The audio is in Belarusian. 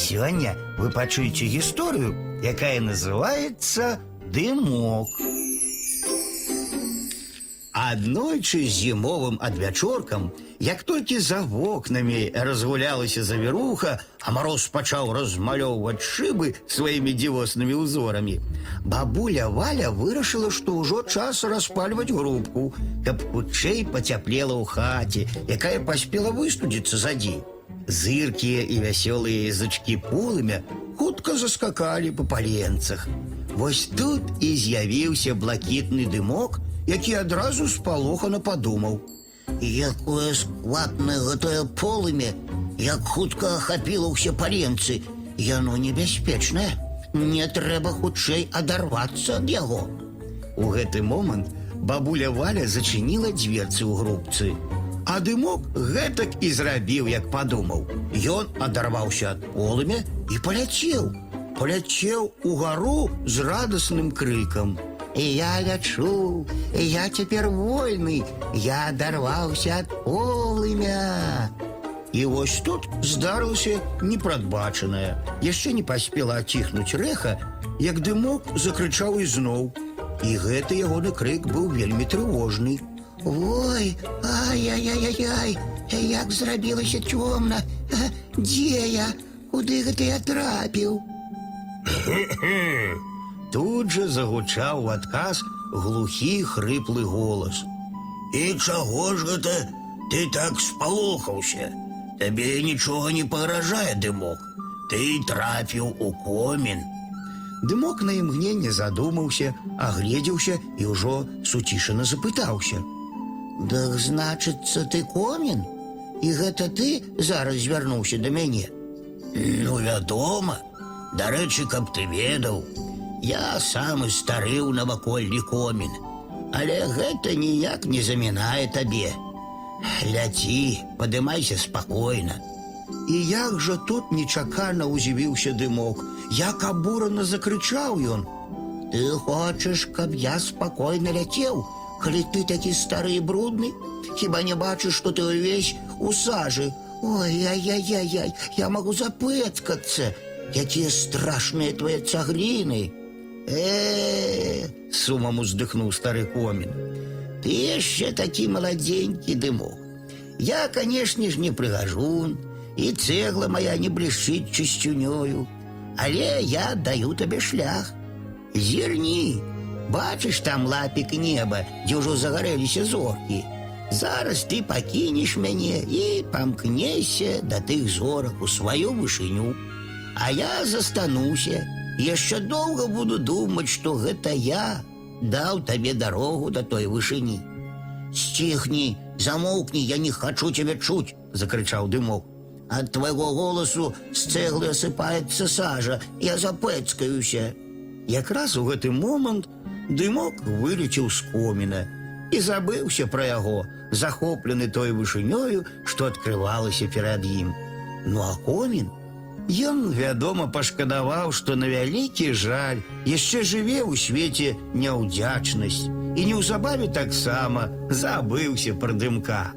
Сёння вы пачуеце гісторыю, якая называецца дымок. Аднойчы зімовым адвячоркам, як толькі за вокнамі разгулялася завіруха, а мароз пачаў размалёўваць шыбы сваімі дзівоснымі ўзорамі. Бабуля Валя вырашыла, што ўжо час распальваць грубку, каб хутчэй пацяплела ў хаце, якая паспела выстудзіцца за дзень. Зыркія і вясёлыя язычкі полымя хутка заскакалі па паленцах. Вось тут і з'явіўся блакітны дымок, які адразу спалохана падумаў. Якое складнае гэтае полымя, як хутка ахапіла ўсе паленцы, яно небяспечнае. Не трэба хутчэй адарвацца ад яго. У гэты момант бабуля Валя зачыніла дверцы ў грубцы. А дымок гэтак і зрабіў, як падумаў. Ён адарваўся ад полымя і паляцеў. Паляцеў угару з радасным крыкам. Я лячу, я цяпер вольны, я адарваўся ад полымя. І вось тут здарылася непрадбачанае. Яшчэ не паспела аціхнуць рэха, як дымок закрычаў ізноў. І гэты ягоны крык быў вельмі трывожны. Ой, ай-яй-яй-яй, як зрабілася цёмна. Дзе я? Куды гэта я трапіў? Тут жа загучаў у адказ глухі хрыплы голас. І чаго ж гэта ты так спалохаўся? Табе нічога не пагражае дымок. Ты трапіў у комін. Дымок на імгненне задумаўся, агледзеўся і ўжо суцішана запытаўся. Дак значыцца ты комін? І гэта ты зараз звярнуўся да мяне. Ну, вядома, дарэчы, каб ты ведаў, я самы стары ў навакольні комін, але гэта ніяк не замінае табе. Ляці, падымайся спакойна. І як жа тут нечакана ўзівіўся дымок, як абурана закрычаў ён. Ты хочаш, каб я спакойна ляцеў, калі ты такі стары і брудны? Хіба не бачыш, што ты ўвесь у сажы? Ой, ай-яй-яй, я магу запэцкацца. Якія страшныя твае цагліны. Э, Сумам уздыхнуў стары комін. ты яшчэ такі маладзенькі дымок. Я, канешне ж, не прыгажун, і цэгла моя не блішчыць чысцюнёю, але я даю табе шлях. Зірні, бачыш там лапік неба, дзе ўжо загарэліся зоркі. Зараз ты пакінеш мяне і памкнешся да тых зорак у сваю вышыню. А я застануся, яшчэ доўга буду думаць, што гэта я даў табе дарогу да той вышыні. Сціхні, замоўкні, я не хачу цябе чуць, закрычаў дымок. Ад твайго голасу з цэглы асыпаецца сажа, я запэцкаюся. Якраз у гэты момант дымок вылецеў з коміна і забыўся пра яго, захоплены той вышынёю, што адкрывалася перад ім. Ну а комін Ён, вядома, пашкадаваў, што на вялікі жаль яшчэ жыве ў свеце няўдзячнасць і неўзабаве таксама забыўся пра дымка.